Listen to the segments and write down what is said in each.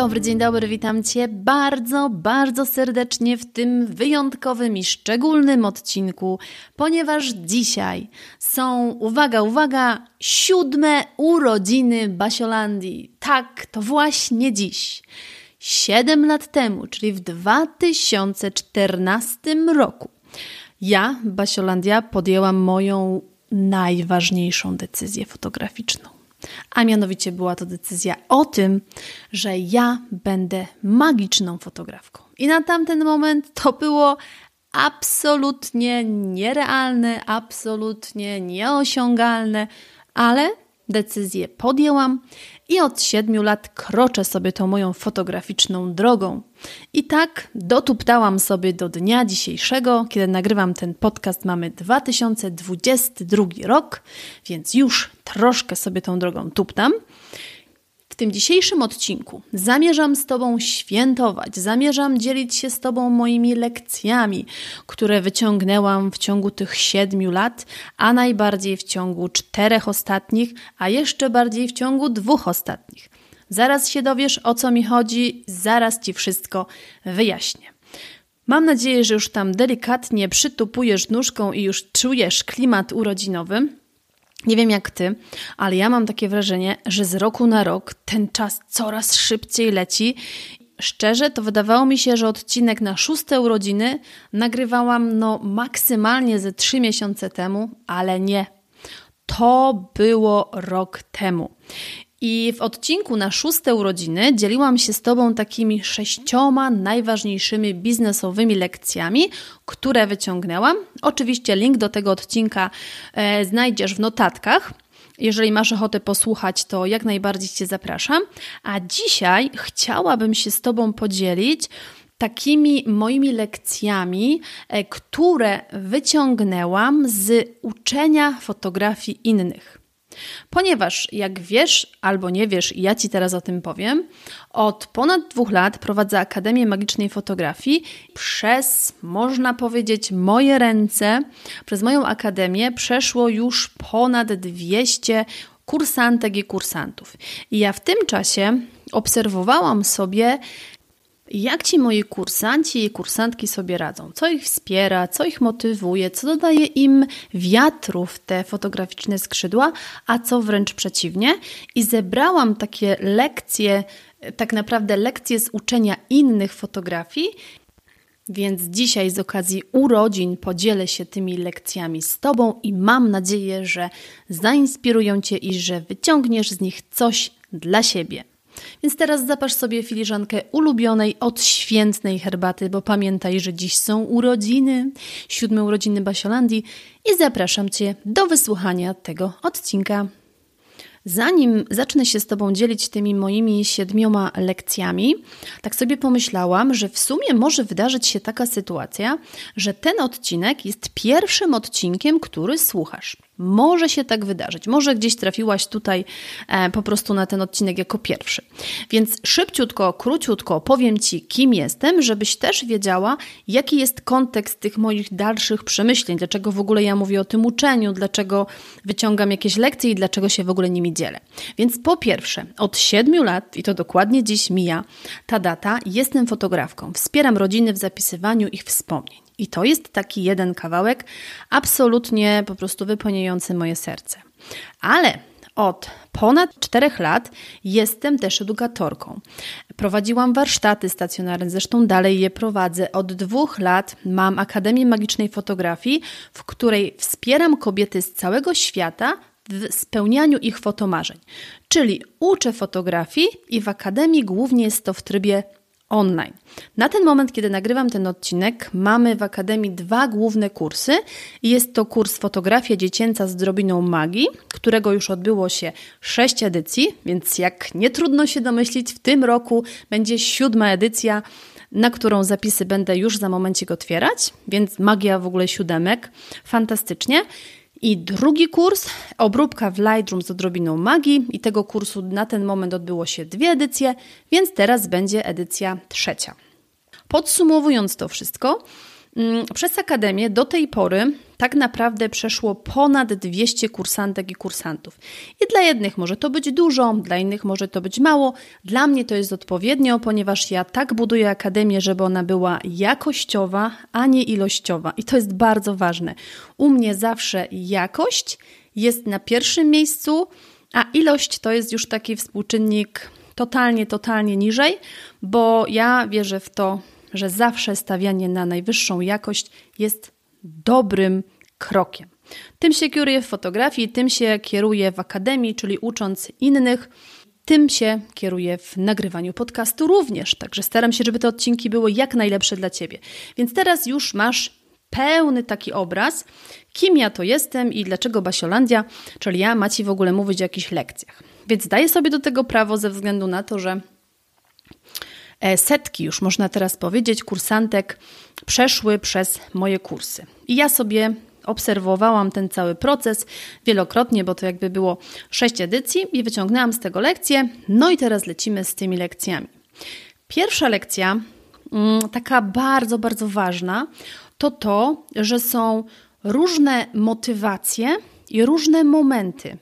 Dobry, dzień dobry, witam Cię bardzo, bardzo serdecznie w tym wyjątkowym i szczególnym odcinku, ponieważ dzisiaj są, uwaga, uwaga, siódme urodziny Basiolandii. Tak, to właśnie dziś. Siedem lat temu, czyli w 2014 roku, ja, Basiolandia, podjęłam moją najważniejszą decyzję fotograficzną a mianowicie była to decyzja o tym, że ja będę magiczną fotografką. I na tamten moment to było absolutnie nierealne, absolutnie nieosiągalne, ale decyzję podjęłam i od siedmiu lat kroczę sobie tą moją fotograficzną drogą. I tak dotuptałam sobie do dnia dzisiejszego, kiedy nagrywam ten podcast. Mamy 2022 rok, więc już troszkę sobie tą drogą tuptam. Tym dzisiejszym odcinku zamierzam z Tobą świętować, zamierzam dzielić się z Tobą moimi lekcjami, które wyciągnęłam w ciągu tych siedmiu lat, a najbardziej w ciągu czterech ostatnich, a jeszcze bardziej w ciągu dwóch ostatnich. Zaraz się dowiesz, o co mi chodzi, zaraz Ci wszystko wyjaśnię. Mam nadzieję, że już tam delikatnie przytupujesz nóżką i już czujesz klimat urodzinowy. Nie wiem jak ty, ale ja mam takie wrażenie, że z roku na rok ten czas coraz szybciej leci. Szczerze, to wydawało mi się, że odcinek na szóste urodziny nagrywałam no maksymalnie ze trzy miesiące temu, ale nie. To było rok temu. I w odcinku na szóste urodziny dzieliłam się z Tobą takimi sześcioma najważniejszymi biznesowymi lekcjami, które wyciągnęłam. Oczywiście link do tego odcinka e, znajdziesz w notatkach. Jeżeli masz ochotę posłuchać, to jak najbardziej Cię zapraszam. A dzisiaj chciałabym się z Tobą podzielić takimi moimi lekcjami, e, które wyciągnęłam z uczenia fotografii innych. Ponieważ, jak wiesz albo nie wiesz, ja Ci teraz o tym powiem, od ponad dwóch lat prowadzę Akademię Magicznej Fotografii. Przez, można powiedzieć, moje ręce, przez moją akademię przeszło już ponad 200 kursantek i kursantów. I ja w tym czasie obserwowałam sobie, jak ci moi kursanci i kursantki sobie radzą? Co ich wspiera, co ich motywuje, co dodaje im wiatru w te fotograficzne skrzydła, a co wręcz przeciwnie? I zebrałam takie lekcje, tak naprawdę lekcje z uczenia innych fotografii. Więc dzisiaj z okazji urodzin podzielę się tymi lekcjami z Tobą i mam nadzieję, że zainspirują Cię i że wyciągniesz z nich coś dla siebie. Więc teraz zapasz sobie filiżankę ulubionej, odświętnej herbaty, bo pamiętaj, że dziś są urodziny, siódme urodziny Basiolandii i zapraszam Cię do wysłuchania tego odcinka. Zanim zacznę się z Tobą dzielić tymi moimi siedmioma lekcjami, tak sobie pomyślałam, że w sumie może wydarzyć się taka sytuacja, że ten odcinek jest pierwszym odcinkiem, który słuchasz. Może się tak wydarzyć. Może gdzieś trafiłaś tutaj e, po prostu na ten odcinek jako pierwszy. Więc szybciutko, króciutko powiem Ci, kim jestem, żebyś też wiedziała, jaki jest kontekst tych moich dalszych przemyśleń, dlaczego w ogóle ja mówię o tym uczeniu, dlaczego wyciągam jakieś lekcje i dlaczego się w ogóle nimi dzielę. Więc po pierwsze, od siedmiu lat, i to dokładnie dziś mija ta data, jestem fotografką. Wspieram rodziny w zapisywaniu ich wspomnień. I to jest taki jeden kawałek, absolutnie po prostu wypełniający moje serce. Ale od ponad czterech lat jestem też edukatorką. Prowadziłam warsztaty stacjonarne, zresztą dalej je prowadzę. Od dwóch lat mam Akademię Magicznej Fotografii, w której wspieram kobiety z całego świata w spełnianiu ich fotomarzeń. Czyli uczę fotografii i w akademii głównie jest to w trybie online. Na ten moment, kiedy nagrywam ten odcinek, mamy w Akademii dwa główne kursy. Jest to kurs Fotografia Dziecięca z drobiną magii, którego już odbyło się sześć edycji, więc jak nie trudno się domyślić, w tym roku będzie siódma edycja, na którą zapisy będę już za momencik otwierać, więc magia w ogóle siódemek. Fantastycznie. I drugi kurs, obróbka w Lightroom z odrobiną magii. I tego kursu na ten moment odbyło się dwie edycje, więc teraz będzie edycja trzecia. Podsumowując to wszystko, mm, przez Akademię do tej pory tak naprawdę przeszło ponad 200 kursantek i kursantów. I dla jednych może to być dużo, dla innych może to być mało. Dla mnie to jest odpowiednio, ponieważ ja tak buduję akademię, żeby ona była jakościowa, a nie ilościowa. I to jest bardzo ważne. U mnie zawsze jakość jest na pierwszym miejscu, a ilość to jest już taki współczynnik totalnie, totalnie niżej, bo ja wierzę w to, że zawsze stawianie na najwyższą jakość jest dobrym krokiem. Tym się kieruję w fotografii, tym się kieruję w akademii, czyli ucząc innych. Tym się kieruję w nagrywaniu podcastu również. Także staram się, żeby te odcinki były jak najlepsze dla Ciebie. Więc teraz już masz pełny taki obraz, kim ja to jestem i dlaczego Basiolandia, czyli ja ma Ci w ogóle mówić o jakichś lekcjach. Więc daję sobie do tego prawo ze względu na to, że setki, już można teraz powiedzieć, kursantek przeszły przez moje kursy. I ja sobie obserwowałam ten cały proces wielokrotnie, bo to jakby było sześć edycji i wyciągnęłam z tego lekcje. No i teraz lecimy z tymi lekcjami. Pierwsza lekcja, mm, taka bardzo, bardzo ważna, to to, że są różne motywacje i różne momenty.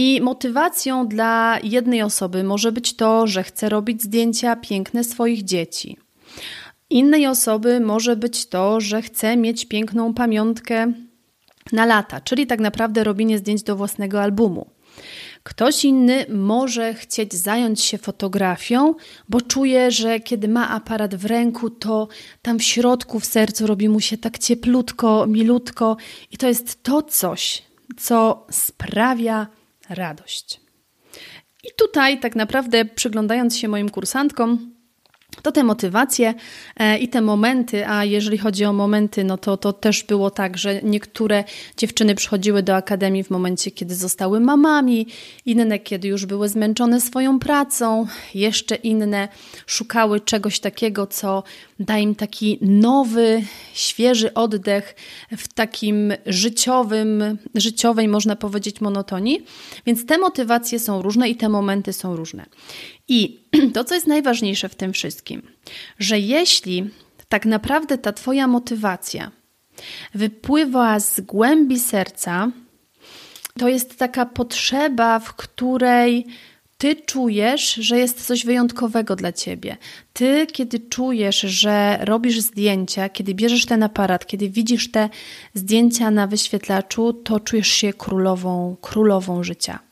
I motywacją dla jednej osoby może być to, że chce robić zdjęcia piękne swoich dzieci. Innej osoby może być to, że chce mieć piękną pamiątkę na lata, czyli tak naprawdę robienie zdjęć do własnego albumu. Ktoś inny może chcieć zająć się fotografią, bo czuje, że kiedy ma aparat w ręku, to tam w środku, w sercu robi mu się tak cieplutko, milutko, i to jest to coś, co sprawia radość. I tutaj, tak naprawdę, przyglądając się moim kursantkom, to te motywacje e, i te momenty, a jeżeli chodzi o momenty, no to, to też było tak, że niektóre dziewczyny przychodziły do akademii w momencie, kiedy zostały mamami, inne, kiedy już były zmęczone swoją pracą, jeszcze inne szukały czegoś takiego, co da im taki nowy, świeży oddech w takim życiowym, życiowej, można powiedzieć, monotonii. Więc te motywacje są różne i te momenty są różne. I to, co jest najważniejsze w tym wszystkim, że jeśli tak naprawdę ta Twoja motywacja wypływa z głębi serca, to jest taka potrzeba, w której ty czujesz, że jest coś wyjątkowego dla ciebie. Ty, kiedy czujesz, że robisz zdjęcia, kiedy bierzesz ten aparat, kiedy widzisz te zdjęcia na wyświetlaczu, to czujesz się królową, królową życia.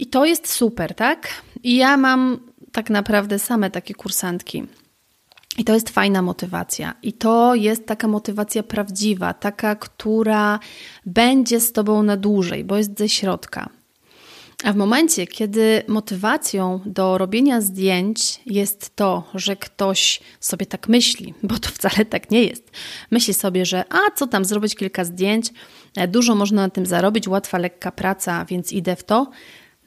I to jest super, tak? I ja mam tak naprawdę same takie kursantki. I to jest fajna motywacja. I to jest taka motywacja prawdziwa, taka, która będzie z tobą na dłużej, bo jest ze środka. A w momencie, kiedy motywacją do robienia zdjęć jest to, że ktoś sobie tak myśli, bo to wcale tak nie jest, myśli sobie, że a co tam zrobić kilka zdjęć, e, dużo można na tym zarobić, łatwa, lekka praca, więc idę w to,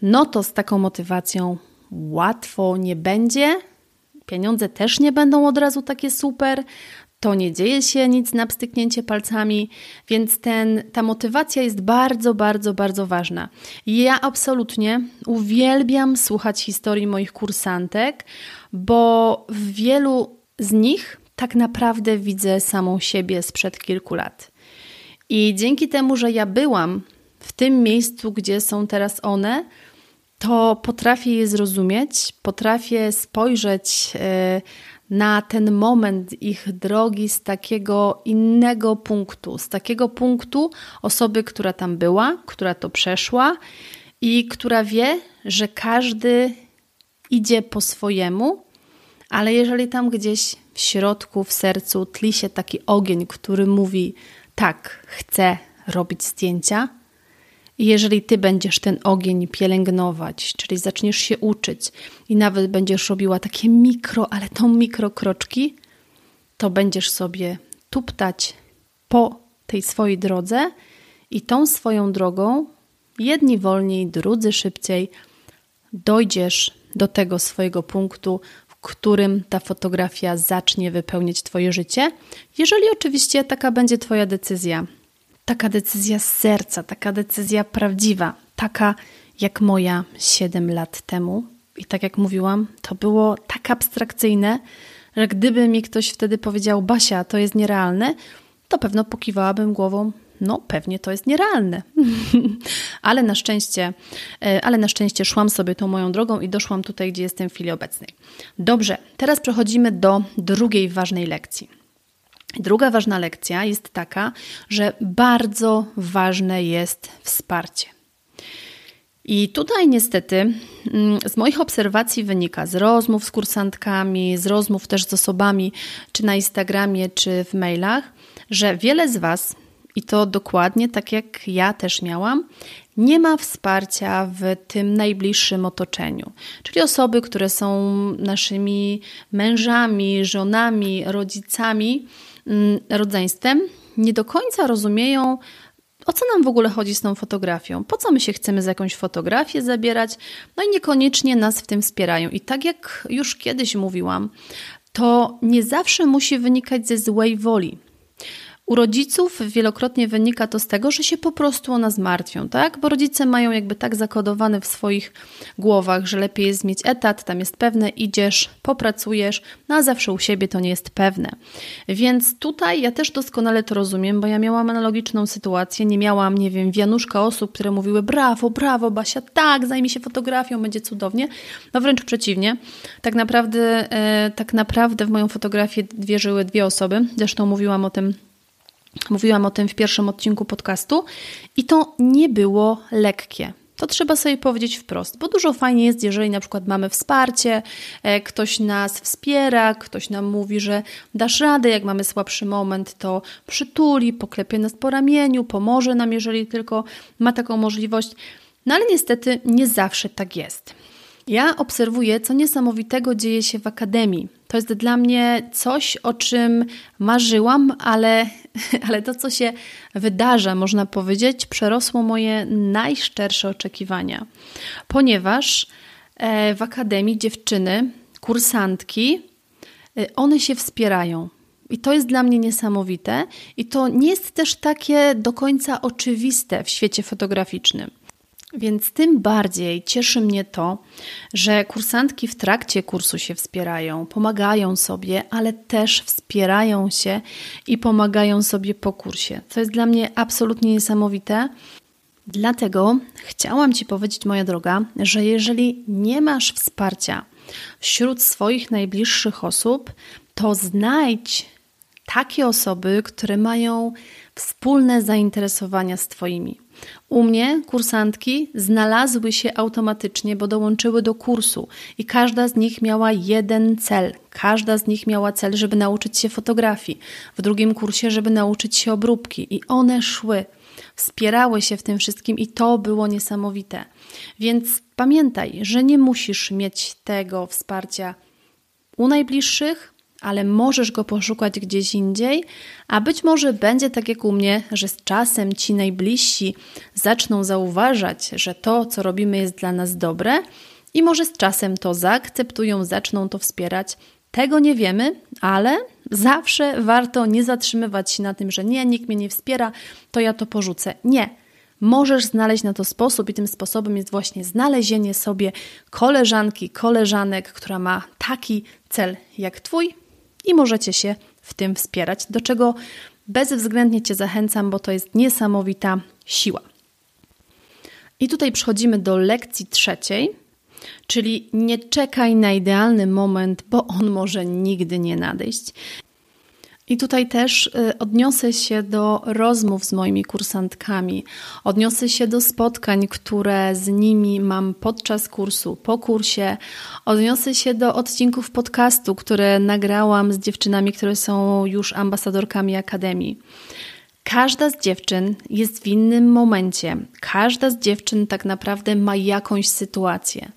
no to z taką motywacją łatwo nie będzie. Pieniądze też nie będą od razu takie super. To nie dzieje się nic na pstyknięcie palcami, więc ten, ta motywacja jest bardzo, bardzo, bardzo ważna. Ja absolutnie uwielbiam słuchać historii moich kursantek, bo w wielu z nich tak naprawdę widzę samą siebie sprzed kilku lat. I dzięki temu, że ja byłam w tym miejscu, gdzie są teraz one, to potrafię je zrozumieć, potrafię spojrzeć e, na ten moment ich drogi z takiego innego punktu, z takiego punktu osoby, która tam była, która to przeszła i która wie, że każdy idzie po swojemu, ale jeżeli tam gdzieś w środku, w sercu tli się taki ogień, który mówi: Tak, chcę robić zdjęcia, jeżeli ty będziesz ten ogień pielęgnować, czyli zaczniesz się uczyć i nawet będziesz robiła takie mikro, ale to mikro kroczki, to będziesz sobie tuptać po tej swojej drodze i tą swoją drogą, jedni wolniej, drudzy szybciej, dojdziesz do tego swojego punktu, w którym ta fotografia zacznie wypełniać Twoje życie, jeżeli oczywiście taka będzie Twoja decyzja. Taka decyzja z serca, taka decyzja prawdziwa, taka jak moja 7 lat temu. I tak jak mówiłam, to było tak abstrakcyjne, że gdyby mi ktoś wtedy powiedział, Basia, to jest nierealne, to pewno pokiwałabym głową, no pewnie to jest nierealne. ale na szczęście, e, ale na szczęście szłam sobie tą moją drogą i doszłam tutaj, gdzie jestem w chwili obecnej. Dobrze, teraz przechodzimy do drugiej ważnej lekcji. Druga ważna lekcja jest taka, że bardzo ważne jest wsparcie. I tutaj niestety mm, z moich obserwacji wynika z rozmów z kursantkami, z rozmów też z osobami, czy na Instagramie, czy w mailach, że wiele z Was, i to dokładnie tak jak ja też miałam, nie ma wsparcia w tym najbliższym otoczeniu. Czyli osoby, które są naszymi mężami, żonami, rodzicami, rodzeństwem, nie do końca rozumieją, o co nam w ogóle chodzi z tą fotografią? Po co my się chcemy za jakąś fotografię zabierać? No i niekoniecznie nas w tym wspierają. I tak jak już kiedyś mówiłam, to nie zawsze musi wynikać ze złej woli. U rodziców wielokrotnie wynika to z tego, że się po prostu o nas martwią, tak? Bo rodzice mają jakby tak zakodowane w swoich głowach, że lepiej jest mieć etat, tam jest pewne, idziesz, popracujesz, no zawsze u siebie to nie jest pewne. Więc tutaj ja też doskonale to rozumiem, bo ja miałam analogiczną sytuację, nie miałam, nie wiem, wianuszka osób, które mówiły brawo, brawo Basia, tak, zajmij się fotografią, będzie cudownie. No wręcz przeciwnie. Tak naprawdę, e, tak naprawdę w moją fotografię wierzyły dwie osoby, zresztą mówiłam o tym Mówiłam o tym w pierwszym odcinku podcastu i to nie było lekkie. To trzeba sobie powiedzieć wprost, bo dużo fajnie jest, jeżeli na przykład mamy wsparcie, e, ktoś nas wspiera, ktoś nam mówi, że dasz radę, jak mamy słabszy moment, to przytuli, poklepie nas po ramieniu, pomoże nam, jeżeli tylko ma taką możliwość. No ale niestety nie zawsze tak jest. Ja obserwuję, co niesamowitego dzieje się w akademii. To jest dla mnie coś, o czym marzyłam, ale, ale to, co się wydarza, można powiedzieć, przerosło moje najszczersze oczekiwania. Ponieważ e, w akademii dziewczyny, kursantki, e, one się wspierają. I to jest dla mnie niesamowite, i to nie jest też takie do końca oczywiste w świecie fotograficznym. Więc tym bardziej cieszy mnie to, że kursantki w trakcie kursu się wspierają, pomagają sobie, ale też wspierają się i pomagają sobie po kursie. To jest dla mnie absolutnie niesamowite. Dlatego chciałam Ci powiedzieć, moja droga, że jeżeli nie masz wsparcia wśród swoich najbliższych osób, to znajdź takie osoby, które mają wspólne zainteresowania z Twoimi. U mnie kursantki znalazły się automatycznie, bo dołączyły do kursu i każda z nich miała jeden cel. Każda z nich miała cel, żeby nauczyć się fotografii, w drugim kursie, żeby nauczyć się obróbki, i one szły, wspierały się w tym wszystkim, i to było niesamowite. Więc pamiętaj, że nie musisz mieć tego wsparcia u najbliższych, ale możesz go poszukać gdzieś indziej, a być może będzie tak jak u mnie, że z czasem ci najbliżsi zaczną zauważać, że to, co robimy, jest dla nas dobre i może z czasem to zaakceptują, zaczną to wspierać. Tego nie wiemy, ale zawsze warto nie zatrzymywać się na tym, że nie, nikt mnie nie wspiera, to ja to porzucę. Nie. Możesz znaleźć na to sposób, i tym sposobem jest właśnie znalezienie sobie koleżanki, koleżanek, która ma taki cel jak Twój, i możecie się w tym wspierać, do czego bezwzględnie Cię zachęcam, bo to jest niesamowita siła. I tutaj przechodzimy do lekcji trzeciej, czyli nie czekaj na idealny moment, bo on może nigdy nie nadejść. I tutaj też y, odniosę się do rozmów z moimi kursantkami, odniosę się do spotkań, które z nimi mam podczas kursu, po kursie, odniosę się do odcinków podcastu, które nagrałam z dziewczynami, które są już ambasadorkami Akademii. Każda z dziewczyn jest w innym momencie. Każda z dziewczyn tak naprawdę ma jakąś sytuację.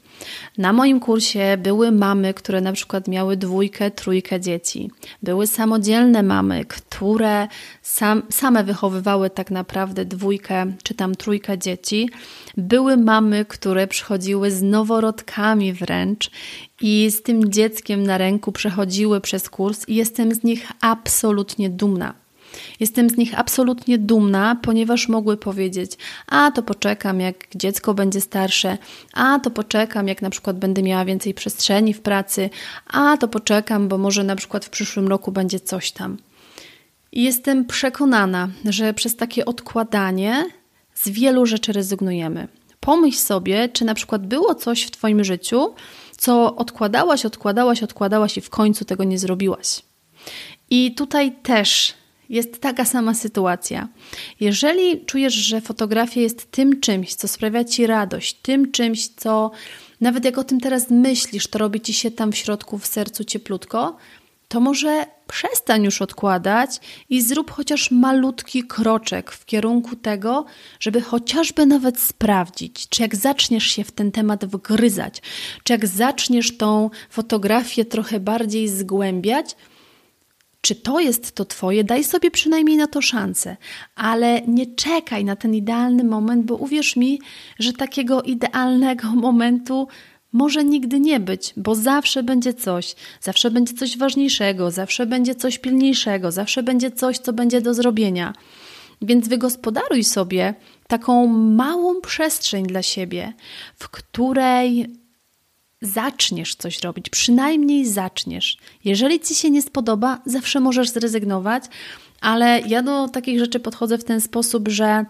Na moim kursie były mamy, które na przykład miały dwójkę, trójkę dzieci. Były samodzielne mamy, które sam, same wychowywały tak naprawdę dwójkę czy tam trójkę dzieci. Były mamy, które przychodziły z noworodkami wręcz i z tym dzieckiem na ręku przechodziły przez kurs i jestem z nich absolutnie dumna. Jestem z nich absolutnie dumna, ponieważ mogły powiedzieć: A to poczekam, jak dziecko będzie starsze, a to poczekam, jak na przykład będę miała więcej przestrzeni w pracy, a to poczekam, bo może na przykład w przyszłym roku będzie coś tam. I jestem przekonana, że przez takie odkładanie z wielu rzeczy rezygnujemy. Pomyśl sobie, czy na przykład było coś w Twoim życiu, co odkładałaś, odkładałaś, odkładałaś i w końcu tego nie zrobiłaś. I tutaj też jest taka sama sytuacja. Jeżeli czujesz, że fotografia jest tym czymś, co sprawia ci radość, tym czymś, co nawet jak o tym teraz myślisz, to robi ci się tam w środku, w sercu cieplutko, to może przestań już odkładać i zrób chociaż malutki kroczek w kierunku tego, żeby chociażby nawet sprawdzić, czy jak zaczniesz się w ten temat wgryzać, czy jak zaczniesz tą fotografię trochę bardziej zgłębiać, czy to jest to Twoje, daj sobie przynajmniej na to szansę, ale nie czekaj na ten idealny moment, bo uwierz mi, że takiego idealnego momentu może nigdy nie być, bo zawsze będzie coś, zawsze będzie coś ważniejszego, zawsze będzie coś pilniejszego, zawsze będzie coś, co będzie do zrobienia. Więc wygospodaruj sobie taką małą przestrzeń dla siebie, w której zaczniesz coś robić, przynajmniej zaczniesz. Jeżeli ci się nie spodoba, zawsze możesz zrezygnować, ale ja do takich rzeczy podchodzę w ten sposób, że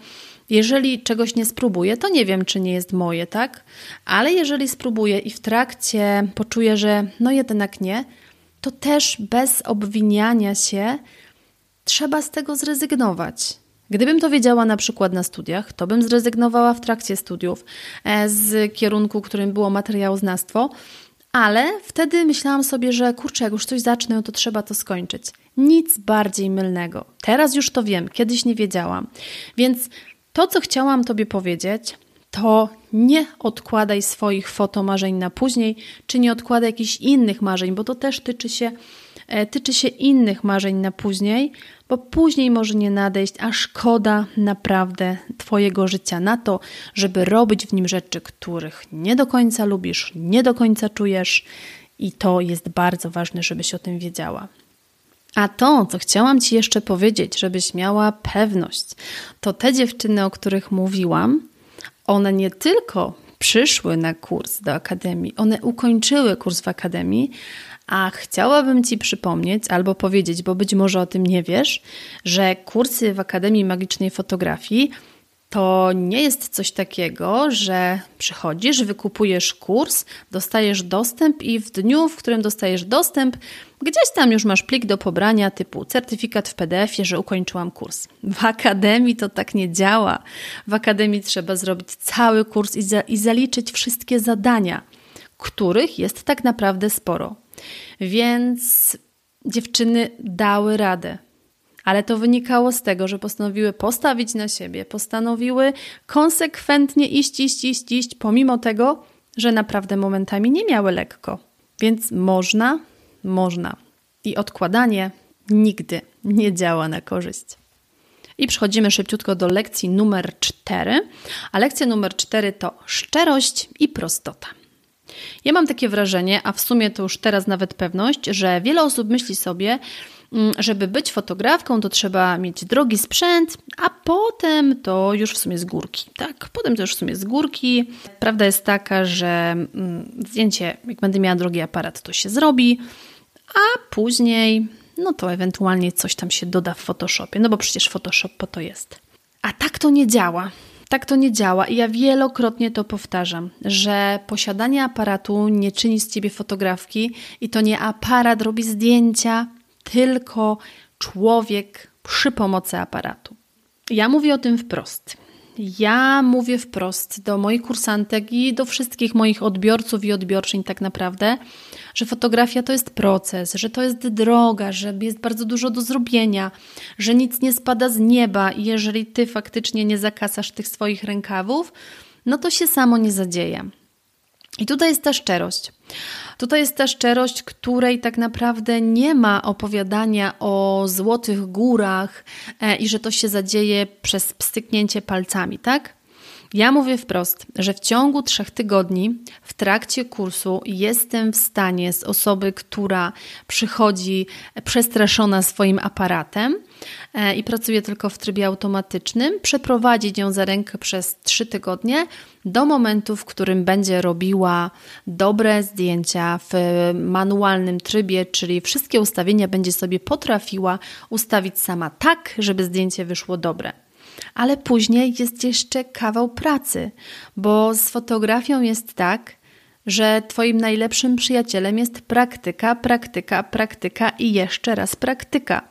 jeżeli czegoś nie spróbuję, to nie wiem, czy nie jest moje, tak? Ale jeżeli spróbuję i w trakcie poczuję, że no jednak nie, to też bez obwiniania się trzeba z tego zrezygnować. Gdybym to wiedziała na przykład na studiach, to bym zrezygnowała w trakcie studiów e, z kierunku, którym było materiałoznawstwo, ale wtedy myślałam sobie, że kurczę, jak już coś zacznę, to trzeba to skończyć. Nic bardziej mylnego. Teraz już to wiem, kiedyś nie wiedziałam. Więc to, co chciałam Tobie powiedzieć, to nie odkładaj swoich fotomarzeń na później, czy nie odkładaj jakichś innych marzeń, bo to też tyczy się, tyczy się innych marzeń na później, bo później może nie nadejść, a szkoda naprawdę Twojego życia na to, żeby robić w nim rzeczy, których nie do końca lubisz, nie do końca czujesz, i to jest bardzo ważne, żebyś o tym wiedziała. A to, co chciałam Ci jeszcze powiedzieć, żebyś miała pewność, to te dziewczyny, o których mówiłam, one nie tylko przyszły na kurs do akademii, one ukończyły kurs w akademii, a chciałabym Ci przypomnieć albo powiedzieć, bo być może o tym nie wiesz, że kursy w Akademii Magicznej Fotografii to nie jest coś takiego, że przychodzisz, wykupujesz kurs, dostajesz dostęp i w dniu, w którym dostajesz dostęp, gdzieś tam już masz plik do pobrania typu certyfikat w PDF-ie, że ukończyłam kurs. W akademii to tak nie działa. W akademii trzeba zrobić cały kurs i, za, i zaliczyć wszystkie zadania, których jest tak naprawdę sporo. Więc dziewczyny dały radę. Ale to wynikało z tego, że postanowiły postawić na siebie, postanowiły konsekwentnie iść, iść, iść, iść, pomimo tego, że naprawdę momentami nie miały lekko. Więc można, można. I odkładanie nigdy nie działa na korzyść. I przechodzimy szybciutko do lekcji numer 4. A lekcja numer 4 to szczerość i prostota. Ja mam takie wrażenie, a w sumie to już teraz nawet pewność, że wiele osób myśli sobie, mm, żeby być fotografką, to trzeba mieć drogi sprzęt, a potem to już w sumie z górki. Tak, potem to już w sumie z górki. Prawda jest taka, że mm, zdjęcie, jak będę miała drogi aparat, to się zrobi, a później, no to ewentualnie coś tam się doda w Photoshopie, no bo przecież Photoshop po to jest. A tak to nie działa. Tak to nie działa i ja wielokrotnie to powtarzam, że posiadanie aparatu nie czyni z ciebie fotografki i to nie aparat robi zdjęcia, tylko człowiek przy pomocy aparatu. Ja mówię o tym wprost. Ja mówię wprost do moich kursantek i do wszystkich moich odbiorców i odbiorczyń, tak naprawdę, że fotografia to jest proces, że to jest droga, że jest bardzo dużo do zrobienia, że nic nie spada z nieba i jeżeli ty faktycznie nie zakasasz tych swoich rękawów, no to się samo nie zadzieje. I tutaj jest ta szczerość. Tutaj jest ta szczerość, której tak naprawdę nie ma opowiadania o złotych górach e, i że to się zadzieje przez pstyknięcie palcami, tak? Ja mówię wprost, że w ciągu trzech tygodni w trakcie kursu jestem w stanie z osoby, która przychodzi przestraszona swoim aparatem e, i pracuje tylko w trybie automatycznym, przeprowadzić ją za rękę przez trzy tygodnie do momentu, w którym będzie robiła dobre zdjęcia w manualnym trybie, czyli wszystkie ustawienia będzie sobie potrafiła ustawić sama tak, żeby zdjęcie wyszło dobre ale później jest jeszcze kawał pracy, bo z fotografią jest tak, że Twoim najlepszym przyjacielem jest praktyka, praktyka, praktyka i jeszcze raz praktyka.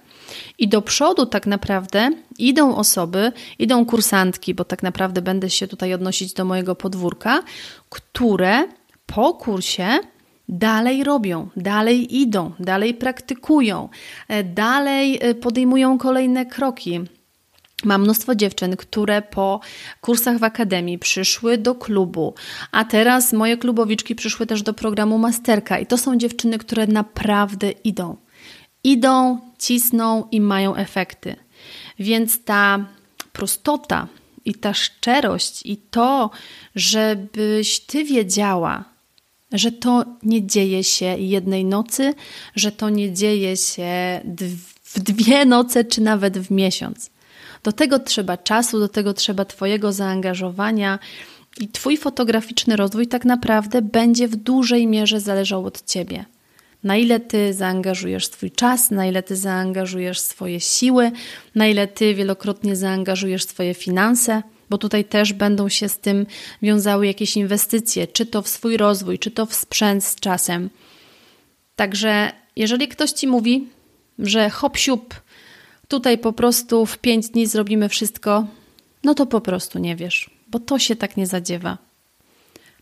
I do przodu tak naprawdę idą osoby, idą kursantki, bo tak naprawdę będę się tutaj odnosić do mojego podwórka, które po kursie dalej robią, dalej idą, dalej praktykują, e, dalej e, podejmują kolejne kroki. Mam mnóstwo dziewczyn, które po kursach w akademii przyszły do klubu, a teraz moje klubowiczki przyszły też do programu Masterka i to są dziewczyny, które naprawdę idą. Idą, cisną i mają efekty. Więc ta prostota i ta szczerość i to, żebyś ty wiedziała, że to nie dzieje się jednej nocy, że to nie dzieje się w dwie noce czy nawet w miesiąc do tego trzeba czasu, do tego trzeba Twojego zaangażowania. I Twój fotograficzny rozwój tak naprawdę będzie w dużej mierze zależał od Ciebie. Na ile Ty zaangażujesz swój czas, na ile Ty zaangażujesz swoje siły, na ile Ty wielokrotnie zaangażujesz swoje finanse, bo tutaj też będą się z tym wiązały jakieś inwestycje, czy to w swój rozwój, czy to w sprzęt z czasem. Także jeżeli ktoś Ci mówi, że hop siup, tutaj po prostu w pięć dni zrobimy wszystko, no to po prostu nie wiesz, bo to się tak nie zadziewa.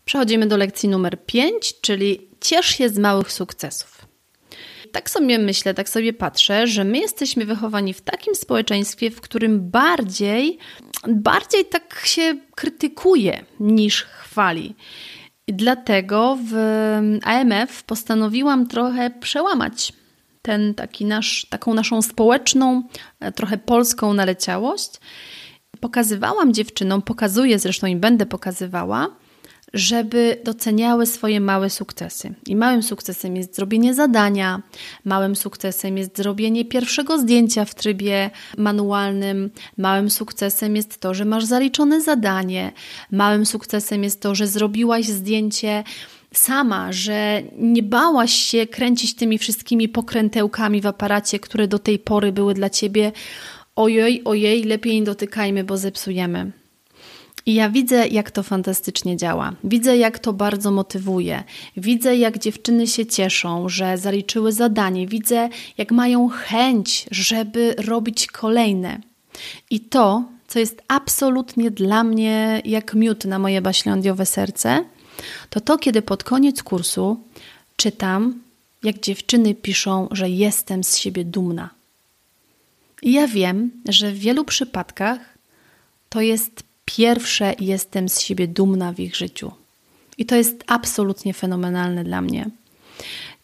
Przechodzimy do lekcji numer 5, czyli ciesz się z małych sukcesów. Tak sobie myślę, tak sobie patrzę, że my jesteśmy wychowani w takim społeczeństwie, w którym bardziej, bardziej tak się krytykuje niż chwali. I dlatego w AMF postanowiłam trochę przełamać ten taki nasz, taką naszą społeczną, e, trochę polską naleciałość. Pokazywałam dziewczynom, pokazuję zresztą i będę pokazywała, żeby doceniały swoje małe sukcesy. I małym sukcesem jest zrobienie zadania, małym sukcesem jest zrobienie pierwszego zdjęcia w trybie manualnym, małym sukcesem jest to, że masz zaliczone zadanie, małym sukcesem jest to, że zrobiłaś zdjęcie sama, że nie bałaś się kręcić tymi wszystkimi pokrętełkami w aparacie, które do tej pory były dla ciebie ojej, ojej, lepiej nie dotykajmy, bo zepsujemy. I ja widzę, jak to fantastycznie działa. Widzę, jak to bardzo motywuje. Widzę, jak dziewczyny się cieszą, że zaliczyły zadanie. Widzę, jak mają chęć, żeby robić kolejne. I to, co jest absolutnie dla mnie jak miód na moje baślądiowe serce, to to, kiedy pod koniec kursu czytam, jak dziewczyny piszą, że jestem z siebie dumna. I ja wiem, że w wielu przypadkach to jest pierwsze jestem z siebie dumna w ich życiu. I to jest absolutnie fenomenalne dla mnie.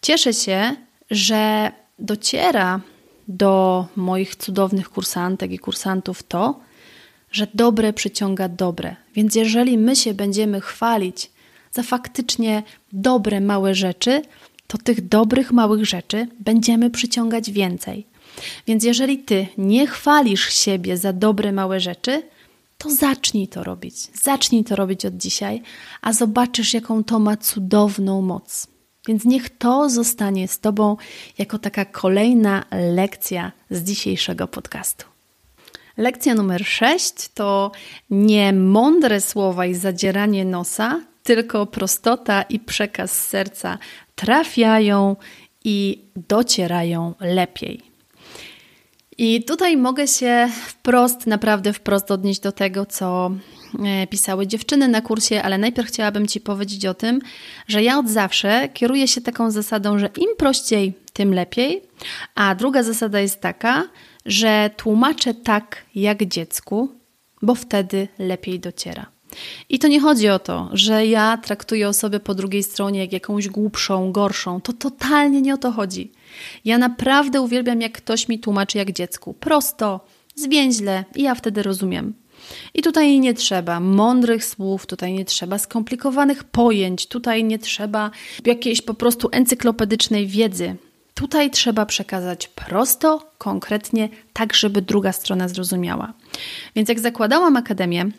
Cieszę się, że dociera do moich cudownych kursantek i kursantów to, że dobre przyciąga dobre. Więc jeżeli my się będziemy chwalić za faktycznie dobre małe rzeczy, to tych dobrych małych rzeczy będziemy przyciągać więcej. Więc jeżeli ty nie chwalisz siebie za dobre małe rzeczy, to zacznij to robić. Zacznij to robić od dzisiaj, a zobaczysz, jaką to ma cudowną moc. Więc niech to zostanie z Tobą jako taka kolejna lekcja z dzisiejszego podcastu. Lekcja numer 6 to nie mądre słowa i zadzieranie nosa, tylko prostota i przekaz serca trafiają i docierają lepiej. I tutaj mogę się wprost, naprawdę wprost odnieść do tego, co e, pisały dziewczyny na kursie, ale najpierw chciałabym Ci powiedzieć o tym, że ja od zawsze kieruję się taką zasadą, że im prościej, tym lepiej. A druga zasada jest taka, że tłumaczę tak jak dziecku, bo wtedy lepiej dociera. I to nie chodzi o to, że ja traktuję osobę po drugiej stronie jak jakąś głupszą, gorszą. To totalnie nie o to chodzi. Ja naprawdę uwielbiam, jak ktoś mi tłumaczy jak dziecku. Prosto, zwięźle i ja wtedy rozumiem. I tutaj nie trzeba mądrych słów, tutaj nie trzeba skomplikowanych pojęć, tutaj nie trzeba jakiejś po prostu encyklopedycznej wiedzy. Tutaj trzeba przekazać prosto, konkretnie, tak żeby druga strona zrozumiała. Więc jak zakładałam akademię,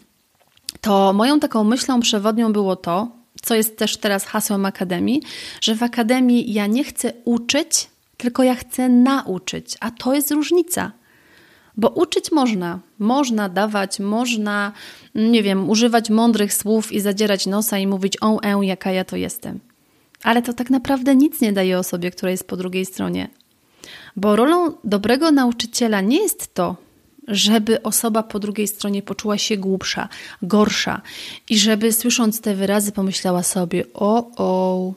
to moją taką myślą przewodnią było to, co jest też teraz hasłem Akademii, że w Akademii ja nie chcę uczyć, tylko ja chcę nauczyć, a to jest różnica. Bo uczyć można, można dawać, można, nie wiem, używać mądrych słów i zadzierać nosa i mówić o, e, jaka ja to jestem. Ale to tak naprawdę nic nie daje osobie, która jest po drugiej stronie. Bo rolą dobrego nauczyciela nie jest to, żeby osoba po drugiej stronie poczuła się głupsza, gorsza i żeby słysząc te wyrazy pomyślała sobie: O, o,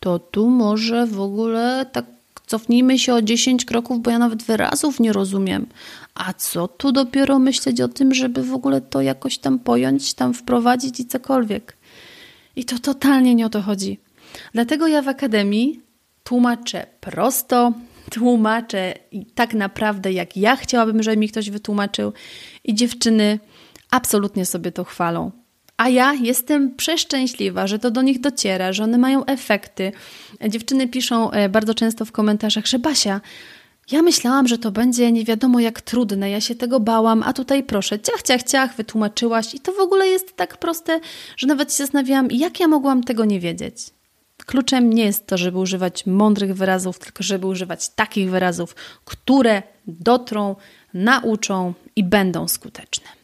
to tu może w ogóle tak cofnijmy się o 10 kroków, bo ja nawet wyrazów nie rozumiem. A co tu dopiero myśleć o tym, żeby w ogóle to jakoś tam pojąć, tam wprowadzić i cokolwiek. I to totalnie nie o to chodzi. Dlatego ja w akademii tłumaczę prosto, tłumaczę tak naprawdę jak ja chciałabym, żeby mi ktoś wytłumaczył i dziewczyny absolutnie sobie to chwalą. A ja jestem przeszczęśliwa, że to do nich dociera, że one mają efekty. Dziewczyny piszą e, bardzo często w komentarzach, że Basia, ja myślałam, że to będzie nie wiadomo jak trudne, ja się tego bałam, a tutaj proszę, ciach, ciach, ciach, wytłumaczyłaś i to w ogóle jest tak proste, że nawet się zastanawiałam, jak ja mogłam tego nie wiedzieć. Kluczem nie jest to, żeby używać mądrych wyrazów, tylko żeby używać takich wyrazów, które dotrą, nauczą i będą skuteczne.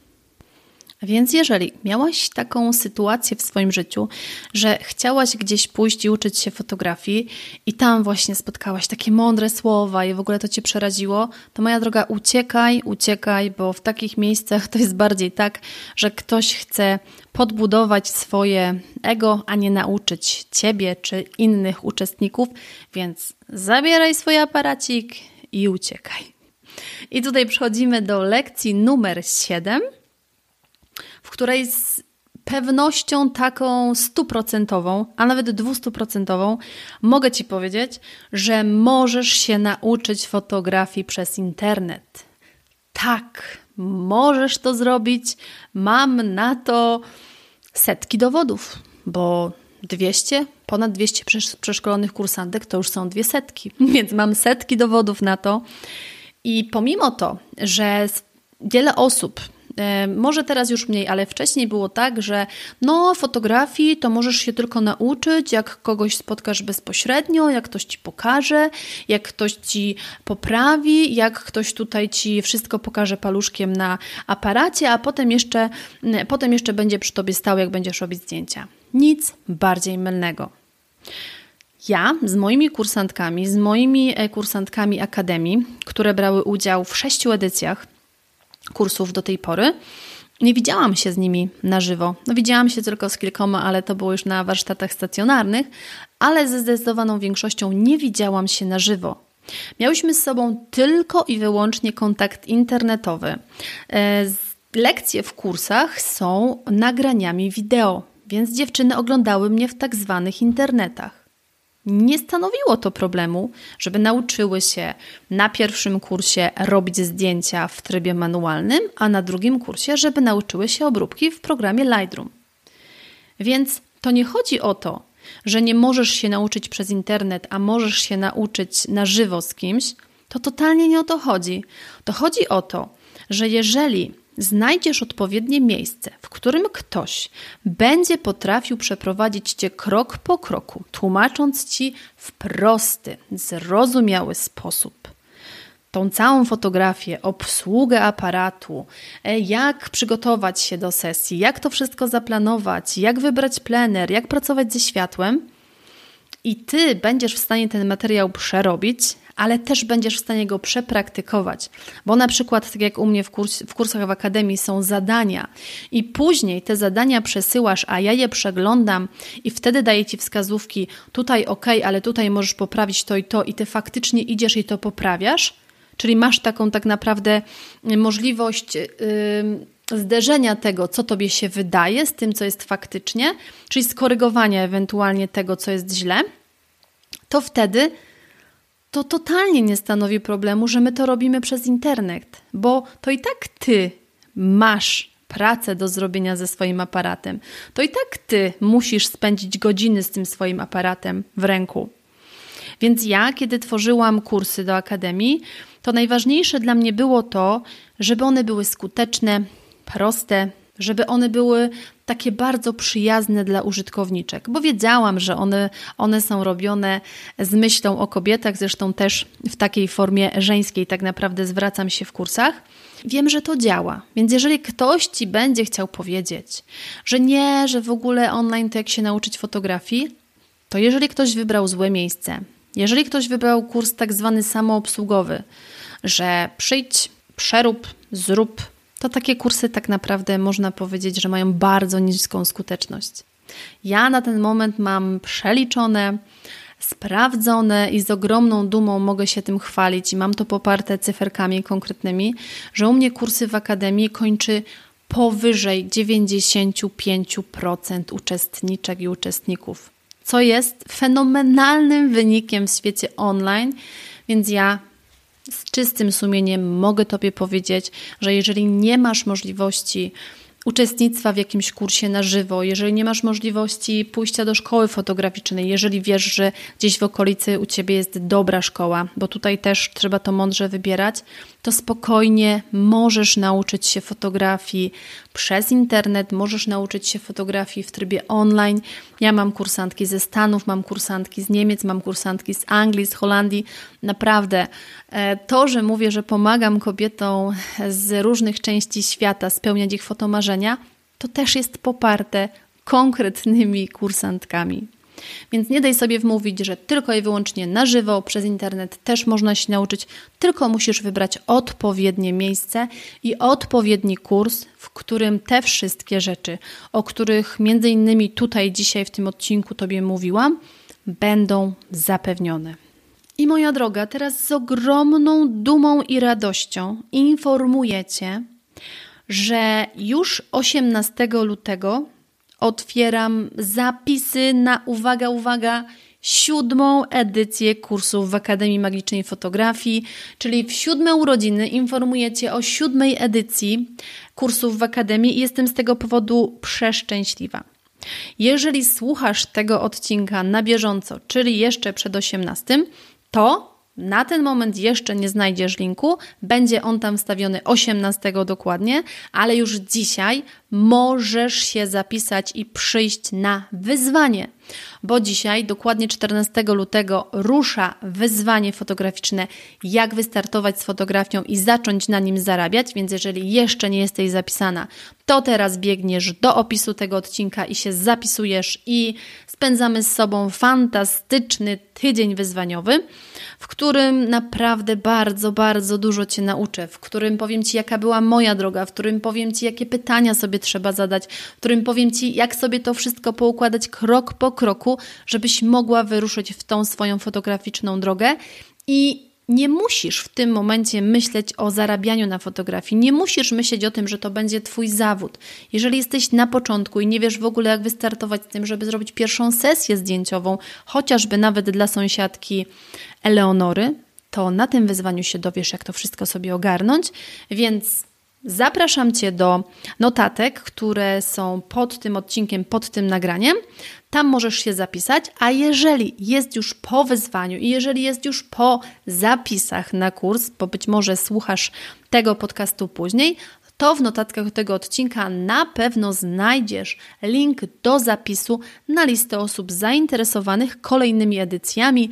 Więc jeżeli miałaś taką sytuację w swoim życiu, że chciałaś gdzieś pójść i uczyć się fotografii i tam właśnie spotkałaś takie mądre słowa i w ogóle to cię przeraziło, to moja droga, uciekaj, uciekaj, bo w takich miejscach to jest bardziej tak, że ktoś chce podbudować swoje ego, a nie nauczyć ciebie czy innych uczestników, więc zabieraj swój aparacik i uciekaj. I tutaj przechodzimy do lekcji numer 7 w której z pewnością taką stuprocentową, a nawet dwustuprocentową mogę Ci powiedzieć, że możesz się nauczyć fotografii przez internet. Tak, możesz to zrobić. Mam na to setki dowodów, bo 200, ponad 200 przeszkolonych kursantek to już są dwie setki, więc mam setki dowodów na to. I pomimo to, że wiele osób może teraz już mniej, ale wcześniej było tak, że no, fotografii to możesz się tylko nauczyć, jak kogoś spotkasz bezpośrednio, jak ktoś ci pokaże, jak ktoś ci poprawi, jak ktoś tutaj ci wszystko pokaże paluszkiem na aparacie, a potem jeszcze, potem jeszcze będzie przy tobie stał, jak będziesz robić zdjęcia. Nic bardziej mylnego. Ja z moimi kursantkami, z moimi e, kursantkami akademii, które brały udział w sześciu edycjach, kursów do tej pory. Nie widziałam się z nimi na żywo. No, widziałam się tylko z kilkoma, ale to było już na warsztatach stacjonarnych, ale ze zdecydowaną większością nie widziałam się na żywo. Miałyśmy z sobą tylko i wyłącznie kontakt internetowy. E, lekcje w kursach są nagraniami wideo, więc dziewczyny oglądały mnie w tak zwanych internetach nie stanowiło to problemu, żeby nauczyły się na pierwszym kursie robić zdjęcia w trybie manualnym, a na drugim kursie, żeby nauczyły się obróbki w programie Lightroom. Więc to nie chodzi o to, że nie możesz się nauczyć przez internet, a możesz się nauczyć na żywo z kimś. To totalnie nie o to chodzi. To chodzi o to, że jeżeli znajdziesz odpowiednie miejsce, w którym ktoś będzie potrafił przeprowadzić cię krok po kroku, tłumacząc ci w prosty, zrozumiały sposób tą całą fotografię, obsługę aparatu, e, jak przygotować się do sesji, jak to wszystko zaplanować, jak wybrać plener, jak pracować ze światłem. I ty będziesz w stanie ten materiał przerobić, ale też będziesz w stanie go przepraktykować. Bo na przykład, tak jak u mnie w, kurs, w kursach w akademii są zadania i później te zadania przesyłasz, a ja je przeglądam i wtedy daję ci wskazówki, tutaj ok, ale tutaj możesz poprawić to i to, i ty faktycznie idziesz i to poprawiasz. Czyli masz taką tak naprawdę możliwość. Yy, zderzenia tego, co tobie się wydaje, z tym, co jest faktycznie, czyli skorygowania ewentualnie tego, co jest źle, to wtedy to totalnie nie stanowi problemu, że my to robimy przez internet, bo to i tak ty masz pracę do zrobienia ze swoim aparatem. To i tak ty musisz spędzić godziny z tym swoim aparatem w ręku. Więc ja, kiedy tworzyłam kursy do akademii, to najważniejsze dla mnie było to, żeby one były skuteczne, proste, żeby one były takie bardzo przyjazne dla użytkowniczek, bo wiedziałam, że one, one są robione z myślą o kobietach, zresztą też w takiej formie żeńskiej tak naprawdę zwracam się w kursach. Wiem, że to działa, więc jeżeli ktoś ci będzie chciał powiedzieć, że nie, że w ogóle online to jak się nauczyć fotografii, to jeżeli ktoś wybrał złe miejsce, jeżeli ktoś wybrał kurs tak zwany samoobsługowy, że przyjdź, przerób, zrób, to takie kursy tak naprawdę można powiedzieć, że mają bardzo niską skuteczność. Ja na ten moment mam przeliczone, sprawdzone i z ogromną dumą mogę się tym chwalić i mam to poparte cyferkami konkretnymi, że u mnie kursy w akademii kończy powyżej 95% uczestniczek i uczestników, co jest fenomenalnym wynikiem w świecie online, więc ja z czystym sumieniem mogę Tobie powiedzieć, że jeżeli nie masz możliwości uczestnictwa w jakimś kursie na żywo, jeżeli nie masz możliwości pójścia do szkoły fotograficznej, jeżeli wiesz, że gdzieś w okolicy u ciebie jest dobra szkoła, bo tutaj też trzeba to mądrze wybierać, to spokojnie możesz nauczyć się fotografii przez internet, możesz nauczyć się fotografii w trybie online. Ja mam kursantki ze Stanów, mam kursantki z Niemiec, mam kursantki z Anglii, z Holandii. Naprawdę e, to, że mówię, że pomagam kobietom z różnych części świata spełniać ich fotomarzenia, to też jest poparte konkretnymi kursantkami. Więc nie daj sobie wmówić, że tylko i wyłącznie na żywo, przez internet też można się nauczyć, tylko musisz wybrać odpowiednie miejsce i odpowiedni kurs, w którym te wszystkie rzeczy, o których między innymi tutaj dzisiaj w tym odcinku Tobie mówiłam, będą zapewnione. I moja droga, teraz z ogromną dumą i radością informuję Cię, że już 18 lutego otwieram zapisy na, uwaga, uwaga, siódmą edycję kursów w Akademii Magicznej Fotografii, czyli w siódme urodziny informuję Cię o siódmej edycji kursów w Akademii i jestem z tego powodu przeszczęśliwa. Jeżeli słuchasz tego odcinka na bieżąco, czyli jeszcze przed 18, to na ten moment jeszcze nie znajdziesz linku, będzie on tam wstawiony 18 dokładnie, ale już dzisiaj możesz się zapisać i przyjść na wyzwanie, bo dzisiaj, dokładnie 14 lutego, rusza wyzwanie fotograficzne, jak wystartować z fotografią i zacząć na nim zarabiać. Więc jeżeli jeszcze nie jesteś zapisana, to teraz biegniesz do opisu tego odcinka i się zapisujesz, i spędzamy z sobą fantastyczny tydzień wyzwaniowy w którym naprawdę bardzo, bardzo dużo Cię nauczę, w którym powiem Ci, jaka była moja droga, w którym powiem Ci, jakie pytania sobie trzeba zadać, w którym powiem Ci, jak sobie to wszystko poukładać krok po kroku, żebyś mogła wyruszyć w tą swoją fotograficzną drogę i nie musisz w tym momencie myśleć o zarabianiu na fotografii, nie musisz myśleć o tym, że to będzie Twój zawód. Jeżeli jesteś na początku i nie wiesz w ogóle, jak wystartować z tym, żeby zrobić pierwszą sesję zdjęciową, chociażby nawet dla sąsiadki Eleonory, to na tym wyzwaniu się dowiesz, jak to wszystko sobie ogarnąć. Więc zapraszam Cię do notatek, które są pod tym odcinkiem, pod tym nagraniem. Tam możesz się zapisać, a jeżeli jest już po wyzwaniu i jeżeli jest już po zapisach na kurs, bo być może słuchasz tego podcastu później, to w notatkach tego odcinka na pewno znajdziesz link do zapisu na listę osób zainteresowanych kolejnymi edycjami,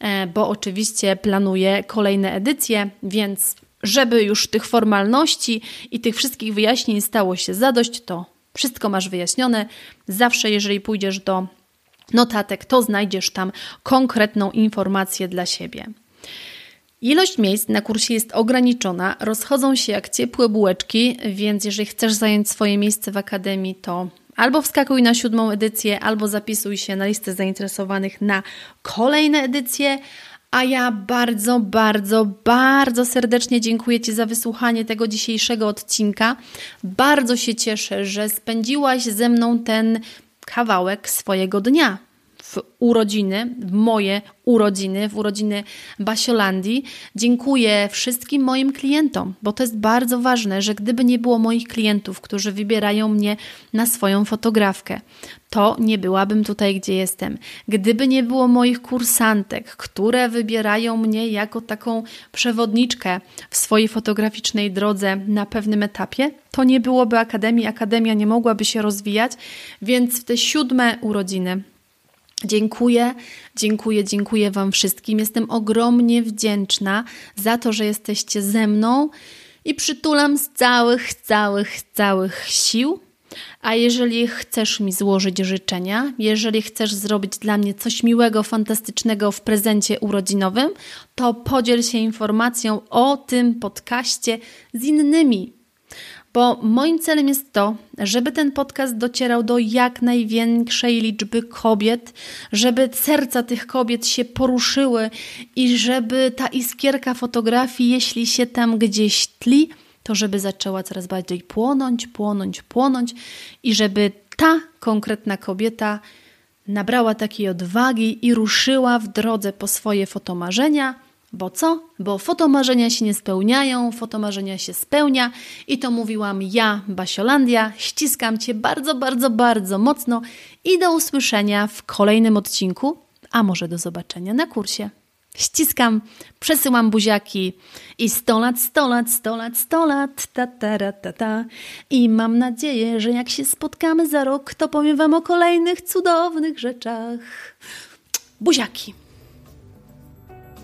e, bo oczywiście planuję kolejne edycje, więc żeby już tych formalności i tych wszystkich wyjaśnień stało się zadość, to wszystko masz wyjaśnione. Zawsze, jeżeli pójdziesz do notatek, to znajdziesz tam konkretną informację dla siebie. Ilość miejsc na kursie jest ograniczona, rozchodzą się jak ciepłe bułeczki, więc jeżeli chcesz zająć swoje miejsce w akademii, to albo wskakuj na siódmą edycję, albo zapisuj się na listę zainteresowanych na kolejne edycje. A ja bardzo, bardzo, bardzo serdecznie dziękuję Ci za wysłuchanie tego dzisiejszego odcinka. Bardzo się cieszę, że spędziłaś ze mną ten kawałek swojego dnia w urodziny, w moje urodziny, w urodziny Basiolandii. Dziękuję wszystkim moim klientom, bo to jest bardzo ważne, że gdyby nie było moich klientów, którzy wybierają mnie na swoją fotografkę, to nie byłabym tutaj, gdzie jestem. Gdyby nie było moich kursantek, które wybierają mnie jako taką przewodniczkę w swojej fotograficznej drodze na pewnym etapie, to nie byłoby Akademii, Akademia nie mogłaby się rozwijać, więc w te siódme urodziny Dziękuję, dziękuję, dziękuję Wam wszystkim. Jestem ogromnie wdzięczna za to, że jesteście ze mną i przytulam z całych, całych, całych sił. A jeżeli chcesz mi złożyć życzenia, jeżeli chcesz zrobić dla mnie coś miłego, fantastycznego w prezencie urodzinowym, to podziel się informacją o tym podcaście z innymi bo moim celem jest to, żeby ten podcast docierał do jak największej liczby kobiet, żeby serca tych kobiet się poruszyły i żeby ta iskierka fotografii, jeśli się tam gdzieś tli, to żeby zaczęła coraz bardziej płonąć, płonąć, płonąć i żeby ta konkretna kobieta nabrała takiej odwagi i ruszyła w drodze po swoje fotomarzenia bo co? Bo fotomarzenia się nie spełniają, fotomarzenia się spełnia i to mówiłam ja, Basiolandia. Ściskam Cię bardzo, bardzo, bardzo mocno i do usłyszenia w kolejnym odcinku, a może do zobaczenia na kursie. Ściskam, przesyłam buziaki i 100 lat, 100 lat, 100 lat, 100 lat, ta, ta, ta, ta, ta. I mam nadzieję, że jak się spotkamy za rok, to powiem Wam o kolejnych cudownych rzeczach. Buziaki!